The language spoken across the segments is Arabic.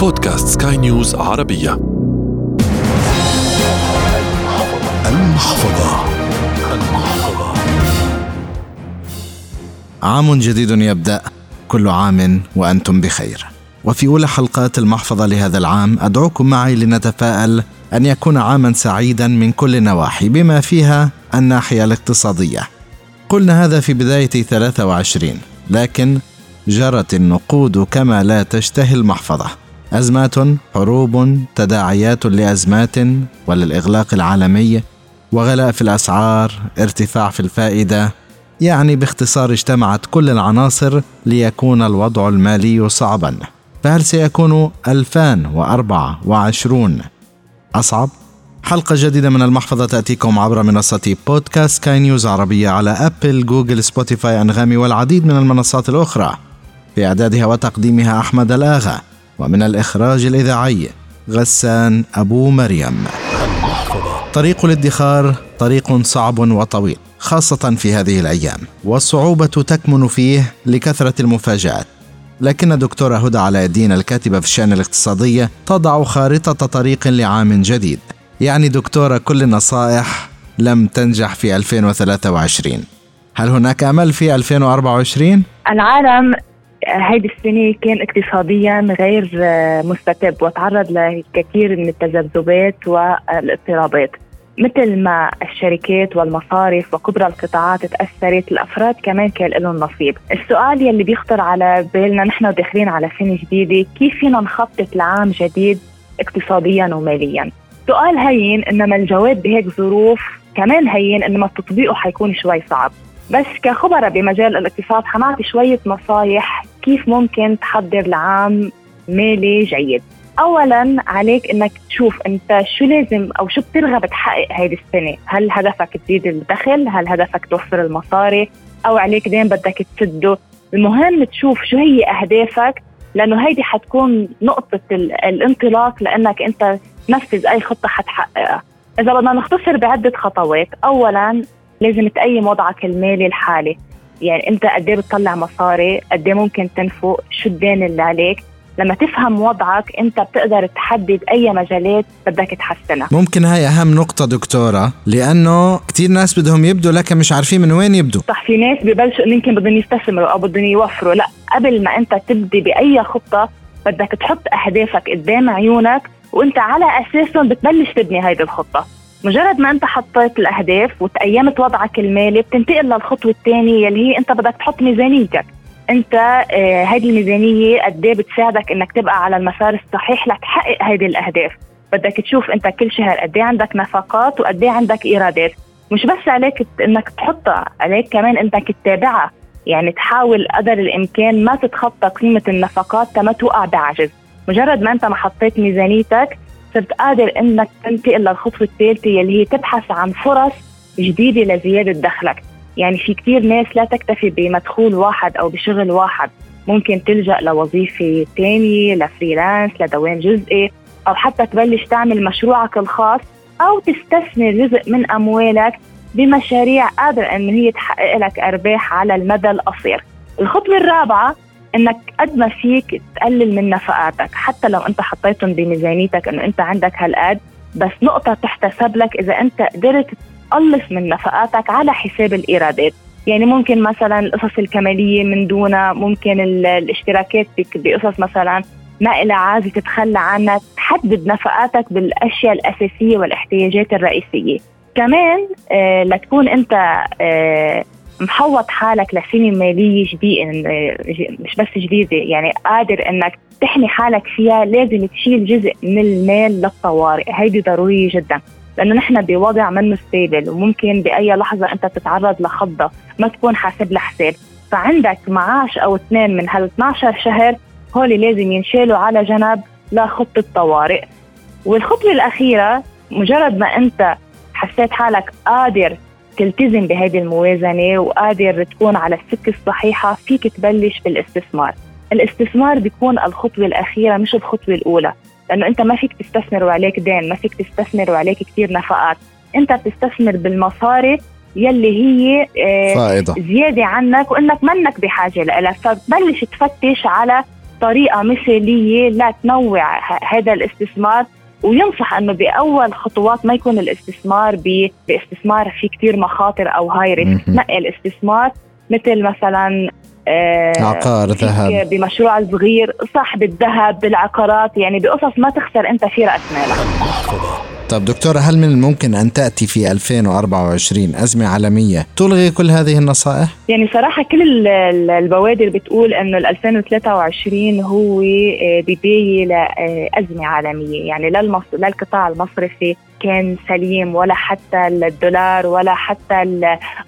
بودكاست سكاي نيوز عربية. المحفظة. المحفظة. عام جديد يبدأ. كل عام وأنتم بخير. وفي أولى حلقات المحفظة لهذا العام أدعوكم معي لنتفائل أن يكون عاما سعيدا من كل النواحي بما فيها الناحية الاقتصادية. قلنا هذا في بداية 23 لكن جرت النقود كما لا تشتهي المحفظة. أزمات حروب تداعيات لأزمات وللإغلاق العالمي وغلاء في الأسعار ارتفاع في الفائدة يعني باختصار اجتمعت كل العناصر ليكون الوضع المالي صعبا فهل سيكون 2024 أصعب؟ حلقة جديدة من المحفظة تأتيكم عبر منصة بودكاست سكاي نيوز عربية على أبل، جوجل، سبوتيفاي، أنغامي والعديد من المنصات الأخرى. في إعدادها وتقديمها أحمد الآغا ومن الإخراج الإذاعي غسان أبو مريم. طريق الادخار طريق صعب وطويل خاصة في هذه الأيام والصعوبة تكمن فيه لكثرة المفاجآت لكن دكتورة هدى علاء الدين الكاتبة في الشأن الاقتصادية تضع خارطة طريق لعام جديد يعني دكتورة كل النصائح لم تنجح في 2023 هل هناك أمل في 2024؟ العالم هيدي السنة كان اقتصاديا غير مستتب وتعرض لكثير من التذبذبات والاضطرابات. مثل ما الشركات والمصارف وكبرى القطاعات تأثرت الأفراد كمان كان لهم نصيب. السؤال يلي بيخطر على بالنا نحن داخلين على سنة جديدة كيف فينا نخطط لعام جديد اقتصاديا وماليا؟ سؤال هين إنما الجواب بهيك ظروف كمان هين إنما تطبيقه حيكون شوي صعب. بس كخبراء بمجال الاقتصاد حنعطي شوية نصايح كيف ممكن تحضر لعام مالي جيد؟ اولا عليك إنك تشوف أنت شو لازم أو شو بترغب تحقق هيدي السنة. هل هدفك تزيد الدخل؟ هل هدفك توفر المصاري؟ أو عليك دين بدك تسده. المهم تشوف شو هي أهدافك لأنه هيدي حتكون نقطة الانطلاق لأنك أنت تنفذ أي خطة حتحققها. إذا بدنا نختصر بعدة خطوات اولا لازم تقيم وضعك المالي الحالي. يعني انت قد إيه بتطلع مصاري قد إيه ممكن تنفق شو الدين اللي عليك. لما تفهم وضعك انت بتقدر تحدد أي مجالات بدك تحسنها. ممكن هاي أهم نقطة دكتورة لأنه كثير ناس بدهم يبدوا لكن مش عارفين من وين يبدوا. صح في ناس ببلشوا يمكن بدهم يستثمروا أو بدهم يوفروا. لا قبل ما أنت تبدي بأي خطة بدك تحط أهدافك قدام عيونك وأنت على أساسهم بتبلش تبني هيدي الخطة. مجرد ما انت حطيت الأهداف وتقيمت وضعك المالي بتنتقل للخطوة الثانية اللي هي انت بدك تحط ميزانيتك. انت آه هذه الميزانية قد إيه بتساعدك إنك تبقى على المسار الصحيح لتحقق هذه الأهداف. بدك تشوف انت كل شهر قد إيه عندك نفقات وقد إيه عندك إيرادات. مش بس عليك إنك تحطها عليك كمان إنك تتابعها. يعني تحاول قدر الإمكان ما تتخطى قيمة النفقات تما توقع بعجز. مجرد ما انت ما حطيت ميزانيتك صرت قادر إنك تنتقل للخطوة الثالثة اللي هي تبحث عن فرص جديدة لزيادة دخلك. يعني في كثير ناس لا تكتفي بمدخول واحد أو بشغل واحد. ممكن تلجأ لوظيفة ثانية لفريلانس لدوام جزئي أو حتى تبلش تعمل مشروعك الخاص أو تستثمر جزء من أموالك بمشاريع قادر إن هي تحقق لك أرباح على المدى القصير. الخطوة الرابعة إنك قد ما فيك تقلل من نفقاتك حتى لو أنت حطيتهم بميزانيتك إنه أنت عندك هالقد بس نقطة تحتسب لك إذا أنت قدرت تقلص من نفقاتك على حساب الإيرادات. يعني ممكن مثلا القصص الكمالية من دونها ممكن الاشتراكات بقصص مثلا ما إلى عازة تتخلى عنها تحدد نفقاتك بالأشياء الأساسية والاحتياجات الرئيسية. كمان آه لتكون أنت آه محوط حالك لسنة مالية جديدة مش بس جديدة يعني قادر إنك تحمي حالك فيها لازم تشيل جزء من المال للطوارئ. هيدي ضرورية جدا لأنه نحن بوضع منه ستيبل وممكن بأي لحظة أنت تتعرض لخضه ما تكون حاسب لها حساب فعندك معاش أو اثنين من هال 12 شهر هول لازم ينشالوا على جنب لخطه طوارئ والخطوه الأخيرة مجرد ما أنت حسيت حالك قادر تلتزم بهذه الموازنة وقادر تكون على السكة الصحيحة فيك تبلش بالاستثمار الاستثمار بيكون الخطوة الأخيرة مش الخطوة الأولى لأنه أنت ما فيك تستثمر وعليك دين ما فيك تستثمر وعليك كثير نفقات. أنت بتستثمر بالمصاري يلي هي آه، فائضة. زيادة عنك وإنك منك بحاجة لها فبتبلش تفتش على طريقة مثالية لتنوع هذا الاستثمار. وينصح إنه بأول خطوات ما يكون الاستثمار باستثمار في كثير مخاطر أو هاي ريسك نقي الاستثمار مثل مثلا آه عقار ذهب. بمشروع صغير صح بالذهب بالعقارات يعني بقصص ما تخسر أنت في رأس مالك. طب دكتورة هل من الممكن أن تأتي في 2024 أزمة عالمية تلغي كل هذه النصائح؟ يعني صراحة كل البوادر بتقول أنه 2023 هو بداية لأزمة عالمية. يعني للقطاع المصرفي كان سليم ولا حتى الدولار ولا حتى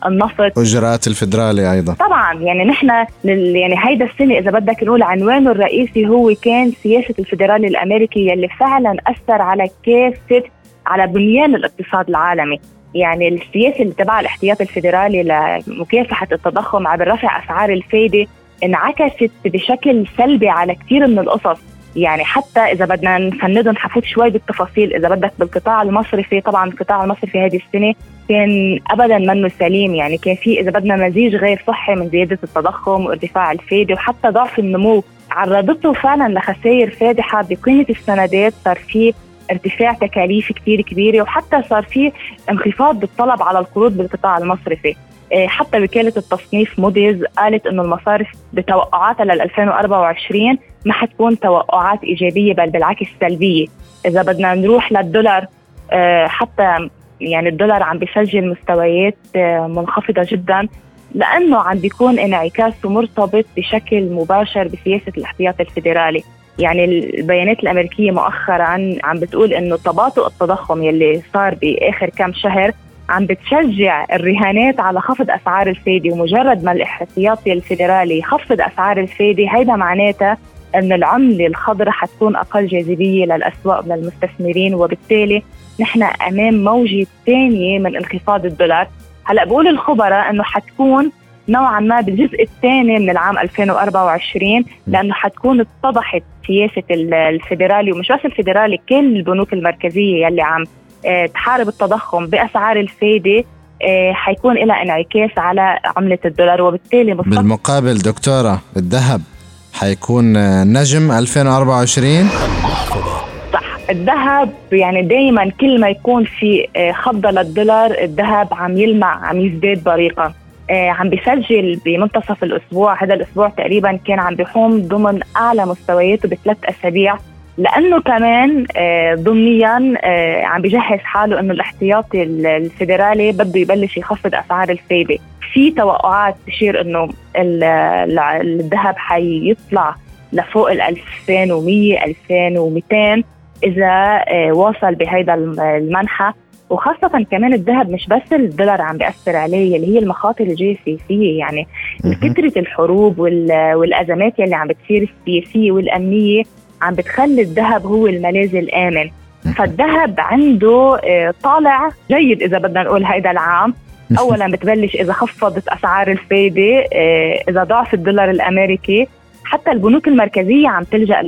النفط. اجراءات الفدرالي أيضا. طبعا يعني نحن يعني هيدا السنة إذا بدك نقول عنوانه الرئيسي هو كان سياسة الفدرالي الأمريكي يلي فعلا أثر على كافة على بنيان الاقتصاد العالمي. يعني السياسة اللي تبع الاحتياط الفيدرالي لمكافحه التضخم عبر رفع أسعار الفايدة انعكست بشكل سلبي على كثير من القصص. يعني حتى إذا بدنا نفندهم حفوت شوي بالتفاصيل إذا بدك بالقطاع المصرفي طبعا القطاع المصرفي هذه السنة كان ابدا منه سليم. يعني كان في إذا بدنا مزيج غير صحي من زيادة التضخم وارتفاع الفائده وحتى ضعف النمو. عرضته فعلا لخسائر فادحة بقيمة السندات صار في ارتفاع تكاليف كثير كبيرة وحتى صار في انخفاض بالطلب على القروض بالقطاع المصرفي. إيه، حتى وكالة التصنيف موديز قالت إنه المصارف بتوقعاتها لل 2024 ما حتكون توقعات إيجابية بل بالعكس سلبية، إذا بدنا نروح للدولار إيه، حتى يعني الدولار عم بيسجل مستويات إيه، منخفضة جدا لأنه عم بيكون انعكاسه مرتبط بشكل مباشر بسياسة الاحتياط الفيدرالي. يعني البيانات الأمريكية مؤخرا عم بتقول إنه تباطؤ التضخم يلي صار بآخر كم شهر عم بتشجع الرهانات على خفض أسعار الفايدة ومجرد ما الاحتياطي الفيدرالي يخفض أسعار الفايدة هيدا معناتها أن العملة الخضراء حتكون أقل جاذبية للأسواق وللمستثمرين وبالتالي نحن أمام موجة ثانية من انخفاض الدولار. هلأ بقول الخبراء إنه حتكون نوعا ما بالجزء الثاني من العام 2024 لأنه حتكون اتضحت سياسة الفيدرالي ومش بس الفيدرالي كل البنوك المركزية يلي عم آه، تحارب التضخم بأسعار الفايدة آه، حيكون لها انعكاس على عملة الدولار. وبالتالي بالمقابل دكتورة الذهب حيكون آه، نجم 2024 صح. الذهب يعني دائما كل ما يكون في خفضه للدولار الذهب عم يلمع عم يزداد بريقا. آه، عم بيسجل بمنتصف الأسبوع هذا الأسبوع تقريبا كان عم بيحوم ضمن أعلى مستوياته بثلاث أسابيع. لأنه كمان آه، ضمنيا آه، عم بجهز حاله إنه الاحتياطي الفيدرالي بده يبلش يخفض أسعار الفايدة. في توقعات تشير إنه الذهب حيطلع لفوق ال 2100 2200 إذا واصل بهذا المنحى وخاصة كمان الذهب مش بس الدولار عم بيأثر عليه اللي هي المخاطر الجيوسياسية يعني كثرة الحروب والأزمات اللي عم بتصير السياسية والأمنية عم بتخلي الذهب هو الملاذ الآمن. فالذهب عنده آه، طالع جيد إذا بدنا نقول هيدا العام. اولا بتبلش إذا خفضت أسعار الفايدة آه، إذا ضعف الدولار الأمريكي. حتى البنوك المركزية عم تلجأ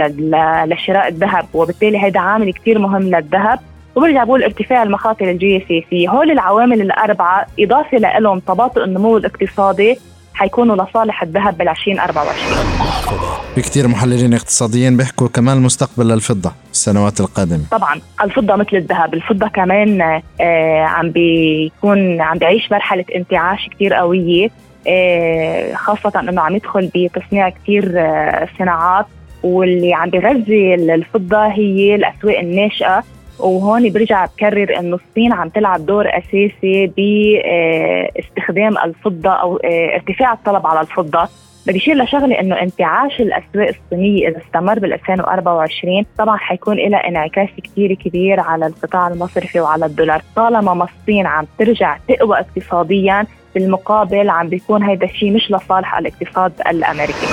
لشراء الذهب وبالتالي هذا عامل كثير مهم للذهب. وبرجع بقول ارتفاع المخاطر الجيوسياسية هول العوامل الأربعة إضافة لهم تباطؤ النمو الاقتصادي حيكونوا لصالح الذهب بال 2024 في كثير محللين اقتصاديين بيحكوا كمان مستقبل للفضة السنوات القادمة. طبعا الفضة مثل الذهب. الفضة كمان آه عم بيكون عم بيعيش مرحلة انتعاش كثير قوية. آه خاصة إنه عم يدخل بتصنيع كثير آه صناعات. واللي عم بيغذي الفضة هي الأسواق الناشئة. وهون برجع بكرر انه الصين عم تلعب دور أساسي باستخدام الفضة أو آه، ارتفاع الطلب على الفضة. بدي اشير لشغلة إنه انتعاش الأسواق الصينية إذا استمر بال 2024 طبعا حيكون لها انعكاس كثير كبير على القطاع المصرفي وعلى الدولار. طالما ما الصين عم ترجع تقوى اقتصاديا بالمقابل عم بيكون هيدا الشيء مش لصالح الاقتصاد الأمريكي.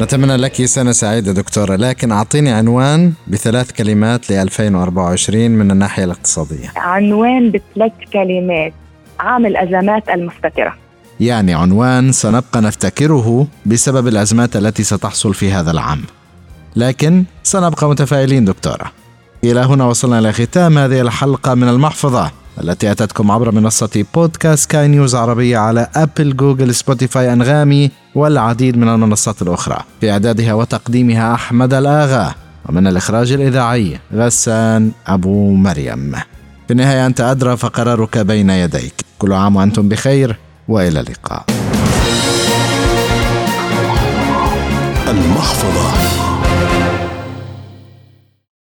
نتمنى لك سنة سعيدة دكتورة لكن أعطيني عنوان بثلاث كلمات ل 2024 من الناحية الاقتصادية. عنوان بثلاث كلمات. عام الأزمات المستترة. يعني عنوان سنبقى نفتكره بسبب الأزمات التي ستحصل في هذا العام. لكن سنبقى متفائلين دكتورة. إلى هنا وصلنا إلى ختام هذه الحلقة من المحفظة. التي أتتكم عبر منصة بودكاست سكاي نيوز عربية على أبل جوجل سبوتيفاي أنغامي والعديد من المنصات الأخرى. في إعدادها وتقديمها أحمد الآغا ومن الإخراج الإذاعي غسان أبو مريم. في النهاية أنت أدرى فقرارك بين يديك. كل عام وأنتم بخير وإلى اللقاء. المحفظة.